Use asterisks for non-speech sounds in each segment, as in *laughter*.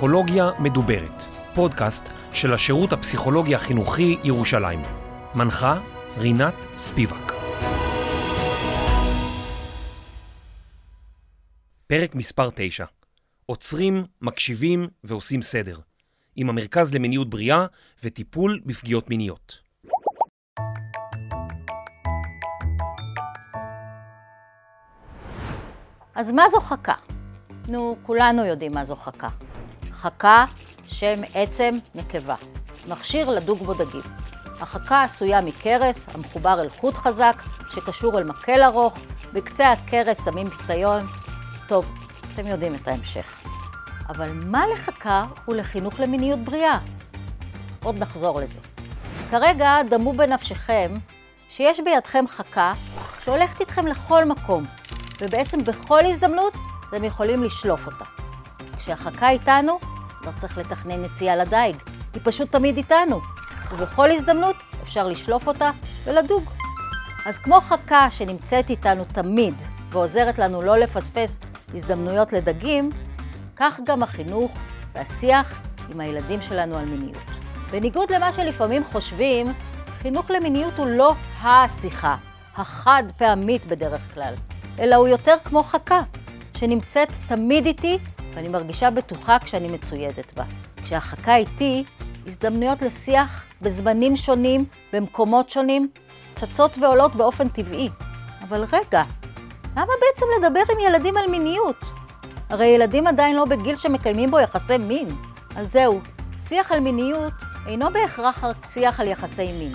פסיכולוגיה מדוברת, פודקאסט של השירות הפסיכולוגי החינוכי ירושלים. מנחה רינת ספיבק. פרק מספר 9 עוצרים, מקשיבים ועושים סדר, עם המרכז למיניות בריאה וטיפול בפגיעות מיניות. אז מה זו חכה? נו, כולנו יודעים מה זו חכה. חכה, שם עצם, נקבה. מכשיר לדוג בו דגים. החכה עשויה מקרס המחובר אל חוט חזק, שקשור אל מקל ארוך, בקצה הכרס שמים פיתיון. טוב, אתם יודעים את ההמשך. אבל מה לחכה ולחינוך למיניות בריאה? עוד נחזור לזה. כרגע דמו בנפשכם שיש בידכם חכה שהולכת איתכם לכל מקום, ובעצם בכל הזדמנות אתם יכולים לשלוף אותה. כשהחכה איתנו, לא צריך לתכנן יציאה לדייג, היא פשוט תמיד איתנו, ובכל הזדמנות אפשר לשלוף אותה ולדוג. אז כמו חכה שנמצאת איתנו תמיד ועוזרת לנו לא לפספס הזדמנויות לדגים, כך גם החינוך והשיח עם הילדים שלנו על מיניות. בניגוד למה שלפעמים חושבים, חינוך למיניות הוא לא השיחה, החד פעמית בדרך כלל, אלא הוא יותר כמו חכה, שנמצאת תמיד איתי ואני מרגישה בטוחה כשאני מצוידת בה. כשהחכה איתי, הזדמנויות לשיח בזמנים שונים, במקומות שונים, צצות ועולות באופן טבעי. אבל רגע, למה בעצם לדבר עם ילדים על מיניות? הרי ילדים עדיין לא בגיל שמקיימים בו יחסי מין. אז זהו, שיח על מיניות אינו בהכרח רק שיח על יחסי מין.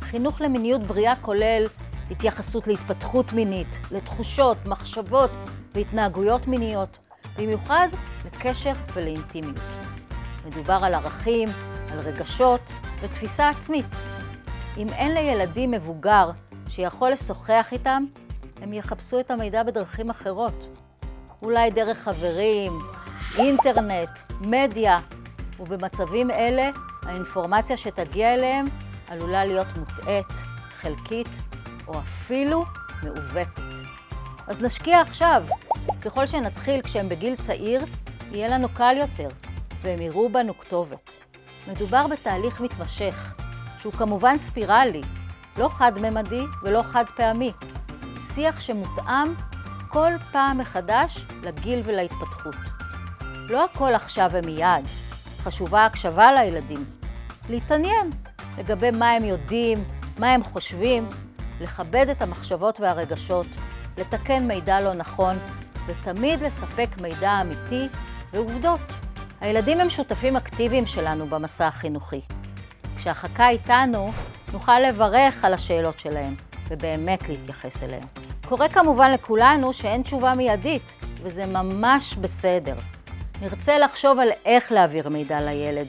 חינוך למיניות בריאה כולל התייחסות להתפתחות מינית, לתחושות, מחשבות והתנהגויות מיניות, במיוחד לקשר ולאינטימיות. מדובר על ערכים, על רגשות ותפיסה עצמית. אם אין לילדים מבוגר שיכול לשוחח איתם, הם יחפשו את המידע בדרכים אחרות. אולי דרך חברים, אינטרנט, מדיה, ובמצבים אלה האינפורמציה שתגיע אליהם עלולה להיות מוטעית, חלקית או אפילו מעוותת. אז נשקיע עכשיו. ככל שנתחיל כשהם בגיל צעיר, יהיה לנו קל יותר, והם יראו בנו כתובת. מדובר בתהליך מתמשך, שהוא כמובן ספירלי, לא חד-ממדי ולא חד-פעמי. שיח שמותאם כל פעם מחדש לגיל ולהתפתחות. לא הכל עכשיו ומיד, חשובה הקשבה לילדים. להתעניין לגבי מה הם יודעים, מה הם חושבים, לכבד את המחשבות והרגשות, לתקן מידע לא נכון, ותמיד לספק מידע אמיתי ועובדות. הילדים הם שותפים אקטיביים שלנו במסע החינוכי. כשהחכה איתנו, נוכל לברך על השאלות שלהם, ובאמת להתייחס אליהם. קורה כמובן לכולנו שאין תשובה מיידית, וזה ממש בסדר. נרצה לחשוב על איך להעביר מידע לילד,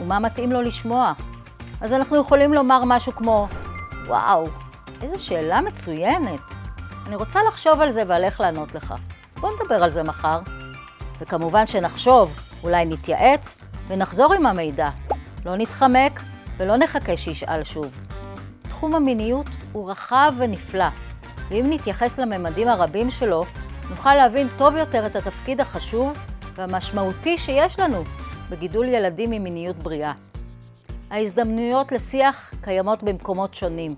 ומה מתאים לו לשמוע. אז אנחנו יכולים לומר משהו כמו, וואו, איזו שאלה מצוינת. אני רוצה לחשוב על זה ועל איך לענות לך. בוא נדבר על זה מחר. וכמובן שנחשוב, אולי נתייעץ, ונחזור עם המידע. לא נתחמק ולא נחכה שישאל שוב. תחום המיניות הוא רחב ונפלא, ואם נתייחס לממדים הרבים שלו, נוכל להבין טוב יותר את התפקיד החשוב והמשמעותי שיש לנו בגידול ילדים עם מיניות בריאה. ההזדמנויות לשיח קיימות במקומות שונים,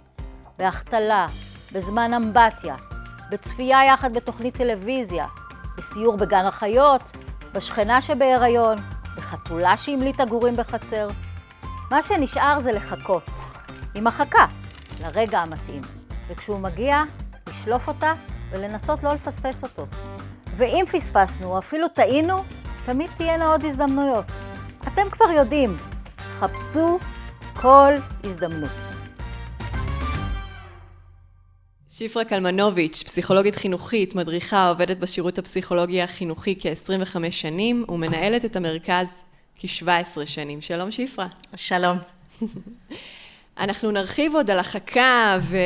בהחתלה, בזמן אמבטיה, בצפייה יחד בתוכנית טלוויזיה, בסיור בגן החיות, בשכנה שבהיריון, בחתולה שהמליטה גורים בחצר. מה שנשאר זה לחכות, עם החכה, לרגע המתאים, וכשהוא מגיע, לשלוף אותה ולנסות לא לפספס אותו. ואם פספסנו אפילו טעינו, תמיד תהיינה עוד הזדמנויות. אתם כבר יודעים, חפשו כל הזדמנות. שפרה קלמנוביץ', פסיכולוגית חינוכית, מדריכה, עובדת בשירות הפסיכולוגי החינוכי כ-25 שנים ומנהלת את המרכז כ-17 שנים. שלום שפרה. שלום. אנחנו נרחיב עוד על החכה ו-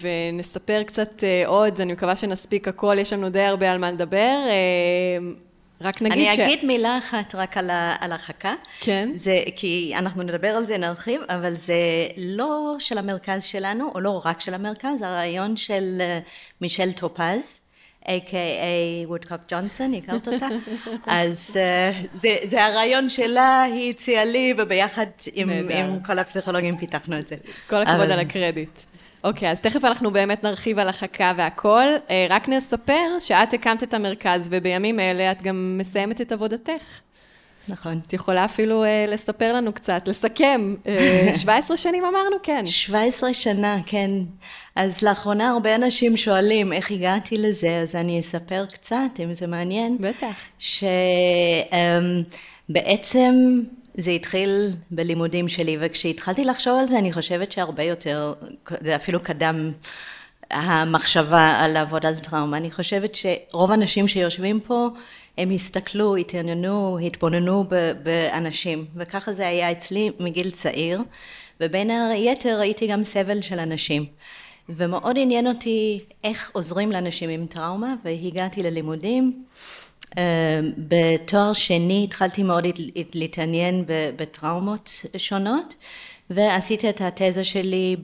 ונספר קצת אה, עוד, אני מקווה שנספיק הכל, יש לנו די הרבה על מה לדבר. רק נגיד אני ש... אני אגיד מילה אחת רק על, ה- על החכה. כן. זה, כי אנחנו נדבר על זה, נרחיב, אבל זה לא של המרכז שלנו, או לא רק של המרכז, הרעיון של אה, מישל טופז, a.k.a. וודקוק ג'ונסון, הכרת אותה? *laughs* אז uh, זה, זה הרעיון שלה, היא הציעה לי, וביחד עם, עם כל הפסיכולוגים פיתחנו את זה. כל הכבוד אבל... על הקרדיט. אוקיי, אז תכף אנחנו באמת נרחיב על החכה והכל. אה, רק נספר שאת הקמת את המרכז, ובימים אלה את גם מסיימת את עבודתך. נכון. את יכולה אפילו אה, לספר לנו קצת, לסכם. אה, *laughs* 17 שנים אמרנו? כן. 17 שנה, כן. אז לאחרונה הרבה אנשים שואלים איך הגעתי לזה, אז אני אספר קצת, אם זה מעניין. בטח. שבעצם זה התחיל בלימודים שלי, וכשהתחלתי לחשוב על זה, אני חושבת שהרבה יותר, זה אפילו קדם המחשבה על לעבוד על טראומה. אני חושבת שרוב האנשים שיושבים פה, הם הסתכלו, התעניינו, התבוננו באנשים, וככה זה היה אצלי מגיל צעיר, ובין היתר ראיתי גם סבל של אנשים. ומאוד עניין אותי איך עוזרים לאנשים עם טראומה, והגעתי ללימודים. אה, בתואר שני התחלתי מאוד להתעניין בטראומות שונות, ועשיתי את התזה שלי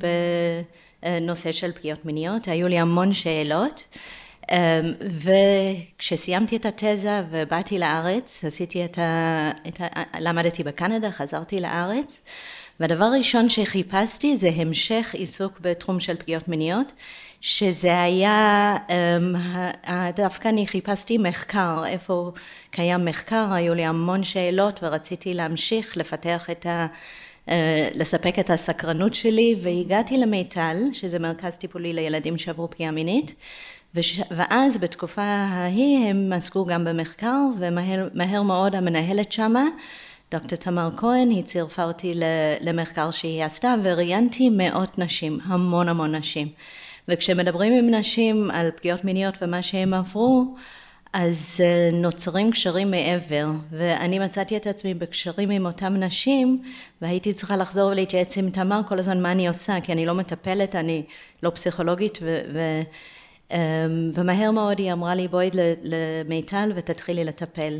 בנושא של פגיעות מיניות, היו לי המון שאלות. אה, וכשסיימתי את התזה ובאתי לארץ, עשיתי את ה... את ה... למדתי בקנדה, חזרתי לארץ, והדבר הראשון שחיפשתי זה המשך עיסוק בתחום של פגיעות מיניות, שזה היה, אמ, דווקא אני חיפשתי מחקר, איפה קיים מחקר, היו לי המון שאלות ורציתי להמשיך לפתח את ה... אה, לספק את הסקרנות שלי והגעתי למיטל, שזה מרכז טיפולי לילדים שעברו פגיעה מינית וש... ואז בתקופה ההיא הם עסקו גם במחקר ומהר מאוד המנהלת שמה דוקטור תמר כהן, היא צירפה אותי למחקר שהיא עשתה וראיינתי מאות נשים, המון המון נשים. וכשמדברים עם נשים על פגיעות מיניות ומה שהם עברו, אז אה, נוצרים קשרים מעבר, ואני מצאתי את עצמי בקשרים עם אותם נשים, והייתי צריכה לחזור ולהתייעץ עם תמר כל הזמן מה אני עושה, כי אני לא מטפלת, אני לא פסיכולוגית, ו... ו אמ, ומהר מאוד היא אמרה לי בואי למיטל ותתחילי לטפל.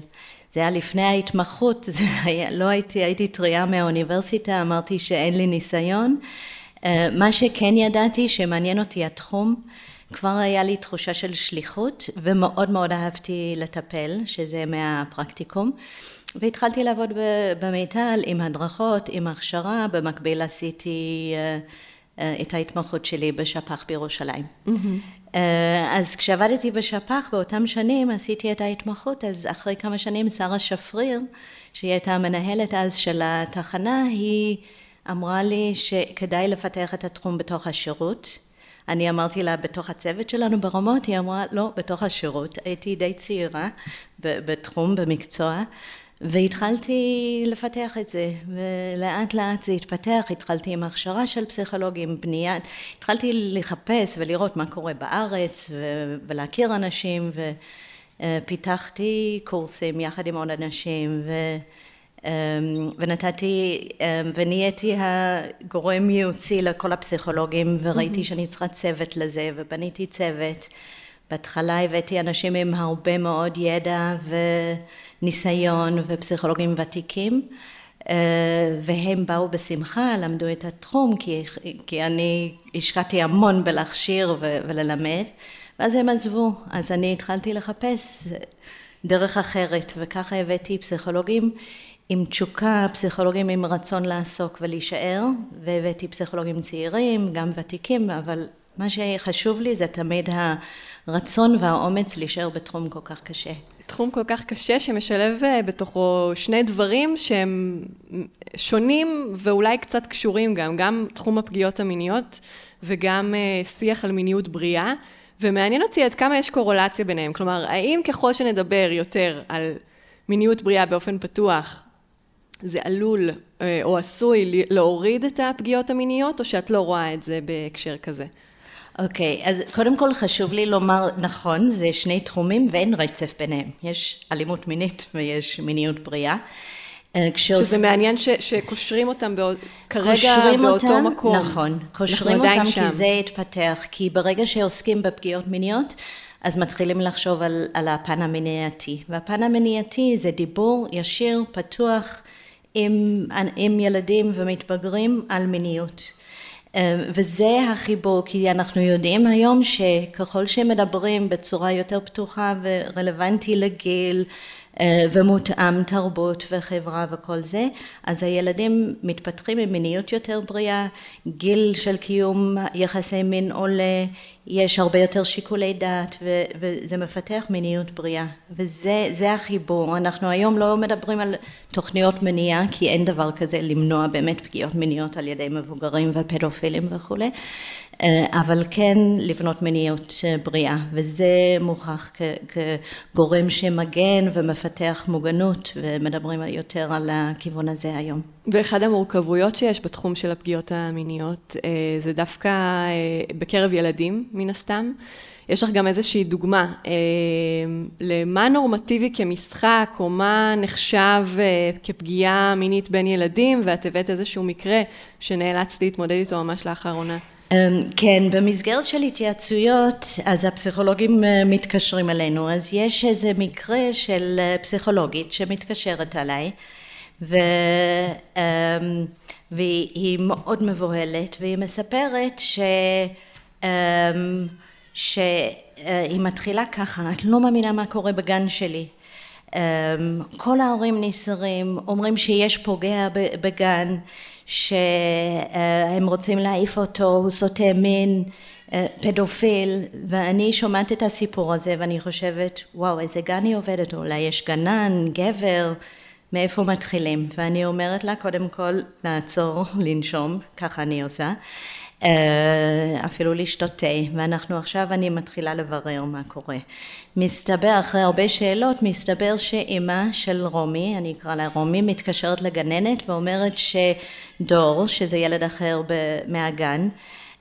זה היה לפני ההתמחות, *laughs* זה היה, לא הייתי, הייתי טריה מהאוניברסיטה, אמרתי שאין לי ניסיון. אה, מה שכן ידעתי שמעניין אותי התחום, כבר היה לי תחושה של שליחות ומאוד מאוד אהבתי לטפל, שזה מהפרקטיקום. והתחלתי לעבוד במיטל עם הדרכות, עם הכשרה, במקביל עשיתי אה, אה, את ההתמחות שלי בשפ"ח בירושלים. Mm-hmm. אז כשעבדתי בשפ"ח באותם שנים עשיתי את ההתמחות, אז אחרי כמה שנים שרה שפריר, שהיא הייתה המנהלת אז של התחנה, היא אמרה לי שכדאי לפתח את התחום בתוך השירות. אני אמרתי לה, בתוך הצוות שלנו ברמות? היא אמרה, לא, בתוך השירות. הייתי די צעירה בתחום, במקצוע, והתחלתי לפתח את זה, ולאט לאט זה התפתח, התחלתי עם הכשרה של פסיכולוגים, בנייה, התחלתי לחפש ולראות מה קורה בארץ, ולהכיר אנשים, ופיתחתי קורסים יחד עם עוד אנשים, ו... אמ, ונתתי, אמ, ונהייתי הגורם ייעוצי לכל הפסיכולוגים וראיתי שאני צריכה צוות לזה ובניתי צוות. בהתחלה הבאתי אנשים עם הרבה מאוד ידע וניסיון ופסיכולוגים ותיקים אה, והם באו בשמחה, למדו את התחום כי, כי אני השקעתי המון בלהכשיר וללמד ואז הם עזבו, אז אני התחלתי לחפש דרך אחרת וככה הבאתי פסיכולוגים עם תשוקה, פסיכולוגים עם רצון לעסוק ולהישאר, והבאתי פסיכולוגים צעירים, גם ותיקים, אבל מה שחשוב לי זה תמיד הרצון והאומץ להישאר בתחום כל כך קשה. תחום כל כך קשה שמשלב אה, בתוכו שני דברים שהם שונים ואולי קצת קשורים גם, גם תחום הפגיעות המיניות וגם אה, שיח על מיניות בריאה, ומעניין אותי עד כמה יש קורולציה ביניהם. כלומר, האם ככל שנדבר יותר על מיניות בריאה באופן פתוח, זה עלול אה, או עשוי להוריד את הפגיעות המיניות, או שאת לא רואה את זה בהקשר כזה? אוקיי, okay, אז קודם כל חשוב לי לומר, נכון, זה שני תחומים ואין רצף ביניהם. יש אלימות מינית ויש מיניות בריאה. אה, כשעוש... שזה מעניין ש, שקושרים אותם בא... כרגע באותו אותם, מקום. נכון, קושרים אותם שם. כי זה התפתח, כי ברגע שעוסקים בפגיעות מיניות, אז מתחילים לחשוב על, על הפן המניעתי. והפן המניעתי זה דיבור ישיר, פתוח, עם, עם ילדים ומתבגרים על מיניות. וזה החיבור, כי אנחנו יודעים היום שככל שמדברים בצורה יותר פתוחה ורלוונטי לגיל, אה, ומותאם תרבות וחברה וכל זה, אז הילדים מתפתחים עם מיניות יותר בריאה, גיל של קיום יחסי מין עולה, יש הרבה יותר שיקולי דעת ו- וזה מפתח מיניות בריאה. וזה החיבור, אנחנו היום לא מדברים על תוכניות מניעה כי אין דבר כזה למנוע באמת פגיעות מיניות על ידי מבוגרים ופדופילים וכולי אה, אבל כן לבנות מיניות אה, בריאה וזה מוכח כגורם שמגן ומפתח מוגנות ומדברים יותר על הכיוון הזה היום. ואחד המורכבויות שיש בתחום של הפגיעות המיניות אה, זה דווקא בקרב ילדים מן הסתם. יש לך גם איזושהי דוגמה למה נורמטיבי כמשחק, או מה נחשב כפגיעה מינית בין ילדים, ואת הבאת איזשהו מקרה שנאלצת להתמודד איתו ממש לאחרונה. אמ, כן, במסגרת של התייעצויות, אז הפסיכולוגים אה, מתקשרים אלינו, אז יש איזה מקרה של אה, פסיכולוגית שמתקשרת אליי, ו, אמ, והיא מאוד מבוהלת, והיא מספרת ש... אמ, שהיא מתחילה ככה, את לא מאמינה מה קורה בגן שלי. כל ההורים נסערים, אומרים שיש פוגע בגן, שהם רוצים להעיף אותו, הוא סוטה מין, אה, פדופיל, ואני שומעת את הסיפור הזה ואני חושבת, וואו, איזה גן היא עובדת, אולי יש גנן, גבר, מאיפה מתחילים? ואני אומרת לה, קודם כל, לעצור, לנשום, ככה אני עושה. אה, אפילו לשתות תה, ואנחנו עכשיו, אני מתחילה לברר מה קורה. מסתבר, אחרי הרבה שאלות, מסתבר שאימא של רומי, אני אקרא לה רומי, מתקשרת לגננת ואומרת שדור, שזה ילד אחר מהגן,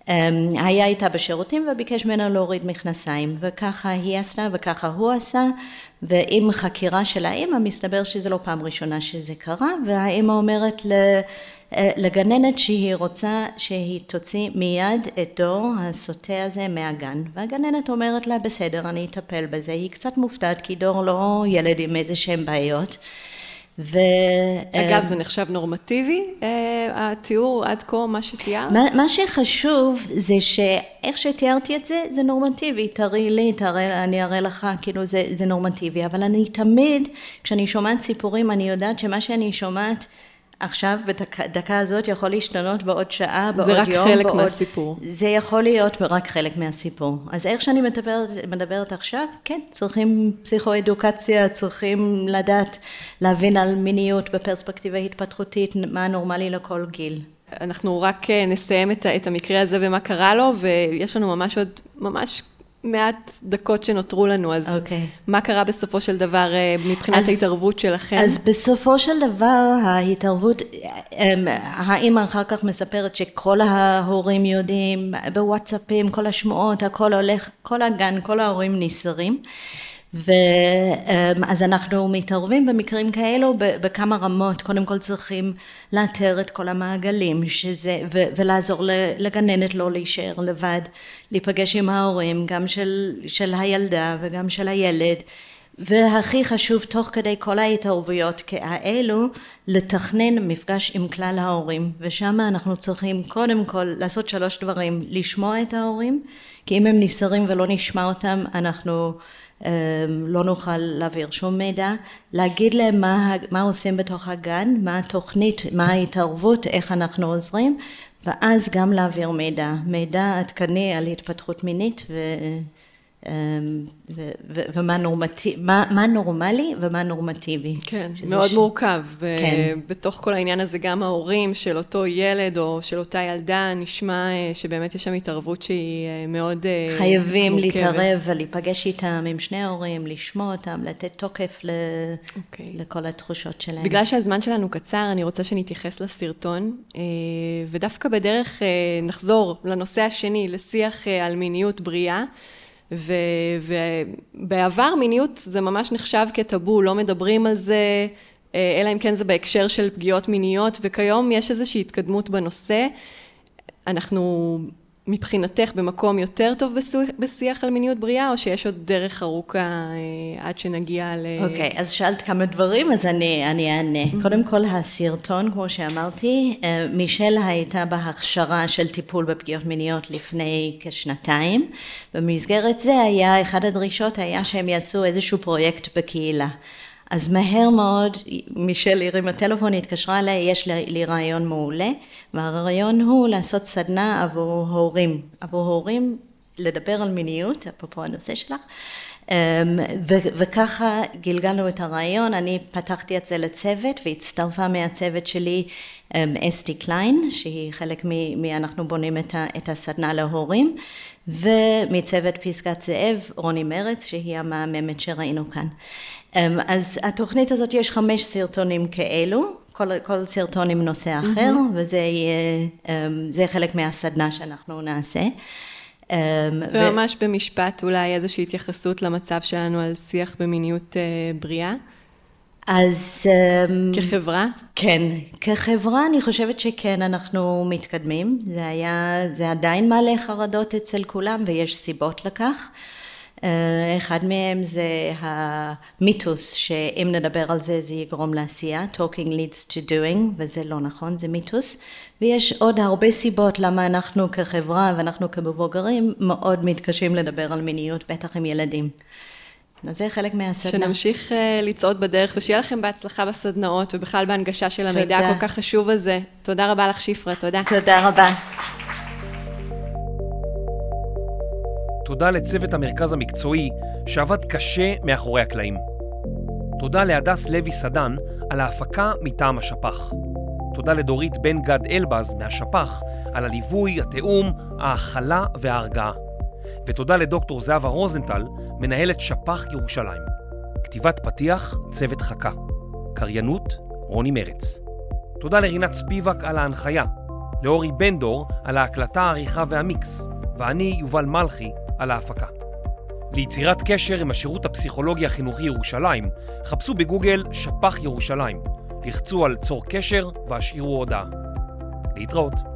אה, היה איתה בשירותים וביקש ממנה להוריד מכנסיים. וככה היא עשתה וככה הוא עשה. ועם חקירה של האימא מסתבר שזה לא פעם ראשונה שזה קרה והאימא אומרת אה, לגננת שהיא רוצה שהיא תוציא מיד את דור הסוטה הזה מהגן והגננת אומרת לה בסדר אני אטפל בזה היא קצת מופתעת כי דור לא ילד עם איזה שהם בעיות ו... אגב, זה נחשב נורמטיבי, אה, התיאור עד כה, מה שתיארת? מה, מה שחשוב זה שאיך שתיארתי את זה, זה נורמטיבי. תראי לי, תראה, אני אראה לך, כאילו זה, זה נורמטיבי. אבל אני תמיד, כשאני שומעת סיפורים, אני יודעת שמה שאני שומעת עכשיו בדקה הזאת יכול להשתנות בעוד שעה, בעוד יום, זה רק חלק בעוד... מהסיפור. זה יכול להיות רק חלק מהסיפור. אז איך שאני מדברת, מדברת עכשיו, כן, צריכים פסיכואדוקציה, צריכים לדעת, להבין על מיניות בפרספקטיבה התפתחותית, מה נורמלי לכל גיל. אנחנו רק אה, נסיים את המקרה הזה ומה קרה לו, ויש לנו ממש עוד, ממש מעט דקות שנותרו לנו, אז okay. אוקיי. מה קרה בסופו של דבר אה, מבחינת אז, ההתערבות שלכם? אז בסופו של דבר ההתערבות, אמ, האמא אחר כך מספרת שכל ההורים יודעים, בוואטסאפים, כל השמועות, הכל הולך, כל הגן, כל ההורים נסערים. ואז אנחנו מתערבים במקרים כאלו בכמה רמות, קודם כל צריכים לאתר את כל המעגלים שזה, ו, ולעזור לגננת לא להישאר לבד, להיפגש עם ההורים, גם של, של הילדה וגם של הילד, והכי חשוב תוך כדי כל ההתערבויות כאלו לתכנן מפגש עם כלל ההורים. ושם אנחנו צריכים קודם כל לעשות שלוש דברים. לשמוע את ההורים כי אם הם נסערים ולא נשמע אותם אנחנו אמ, לא נוכל להעביר שום מידע, להגיד להם מה, מה עושים בתוך הגן, מה התוכנית, מה ההתערבות, איך אנחנו עוזרים, ואז גם להעביר מידע, מידע עדכני על התפתחות מינית ו... אמ, ומה נורמטיב, מה, מה נורמלי ומה נורמטיבי. כן, מאוד ש... מורכב. כן. ובתוך כל העניין הזה גם ההורים של אותו ילד או של אותה ילדה, נשמע אה, שבאמת יש שם התערבות שהיא אה, מאוד אה, חייבים מורכבת. להתערב ולהיפגש איתם, עם שני ההורים, לשמוע אותם, לתת תוקף ל... okay. אוקיי. לכל התחושות שלהם. בגלל שהזמן שלנו קצר, אני רוצה שנתייחס לסרטון, ודווקא בדרך נחזור לנושא השני, לשיח על מיניות בריאה. ו, ובעבר מיניות זה ממש נחשב כטאבו, לא מדברים על זה, אה, אלא אם כן זה בהקשר של פגיעות מיניות, וכיום יש איזושהי התקדמות בנושא. אנחנו מבחינתך במקום יותר טוב בשיח על מיניות בריאה, או שיש עוד דרך ארוכה אה, עד שנגיע ל... אוקיי, okay, אז שאלת כמה דברים, אז אני, אני אענה. Mm-hmm. קודם כל, הסרטון, כמו שאמרתי, אה, מישל הייתה בהכשרה של טיפול בפגיעות מיניות לפני כשנתיים. במסגרת זה היה, אחת הדרישות היה שהם יעשו איזשהו פרויקט בקהילה. אז מהר מאוד מישל הרים הטלפון, התקשרה אליי, יש לי, לי רעיון מעולה, והרעיון הוא לעשות סדנה עבור הורים, עבור הורים לדבר על מיניות, אפרופו הנושא שלך, ו- וככה גלגלנו את הרעיון, אני פתחתי את זה לצוות והצטרפה מהצוות שלי אמ, אסתי קליין, שהיא חלק מ... אנחנו בונים את, ה- את הסדנה להורים, ומצוות פסגת זאב רוני מרץ, שהיא המהממת שראינו כאן. אמ, אז התוכנית הזאת יש חמש סרטונים כאלו, כל, כל סרטון עם נושא אחר, mm-hmm. וזה יהיה, אמ, זה חלק מהסדנה שאנחנו נעשה. אמ, וממש ו... במשפט אולי איזושהי התייחסות למצב שלנו על שיח במיניות אה, בריאה. אז... כחברה? כן, כחברה אני חושבת שכן, אנחנו מתקדמים. זה היה, זה עדיין מעלה חרדות אצל כולם ויש סיבות לכך. אה, אחד מהם זה המיתוס שאם נדבר על זה זה יגרום לעשייה, talking leads to doing, וזה לא נכון, זה מיתוס. ויש עוד הרבה סיבות למה אנחנו כחברה ואנחנו כמבוגרים מאוד מתקשים לדבר על מיניות, בטח עם ילדים. אז זה חלק מהסדנה. שנמשיך uh, לצעוד בדרך, ושיהיה לכם בהצלחה בסדנאות ובכלל בהנגשה של המידע הכל כך חשוב הזה. תודה רבה לך, שפרה, תודה. תודה רבה. תודה לצוות המרכז המקצועי שעבד קשה מאחורי הקלעים. תודה להדס לוי סדן על ההפקה מטעם השפ"ח. תודה לדורית בן גד אלבז מהשפ"ח על הליווי, התיאום, ההכלה וההרגעה. ותודה לדוקטור זהבה רוזנטל, מנהלת שפ"ח ירושלים. כתיבת פתיח, צוות חכה. קריינות, רוני מרץ. תודה לרינת ספיבק על ההנחיה, לאורי בן דור על ההקלטה, העריכה והמיקס, ואני, יובל מלכי, על ההפקה. ליצירת קשר עם השירות הפסיכולוגי החינוכי ירושלים, חפשו בגוגל שפ"ח ירושלים, לחצו על צור קשר והשאירו הודעה. להתראות.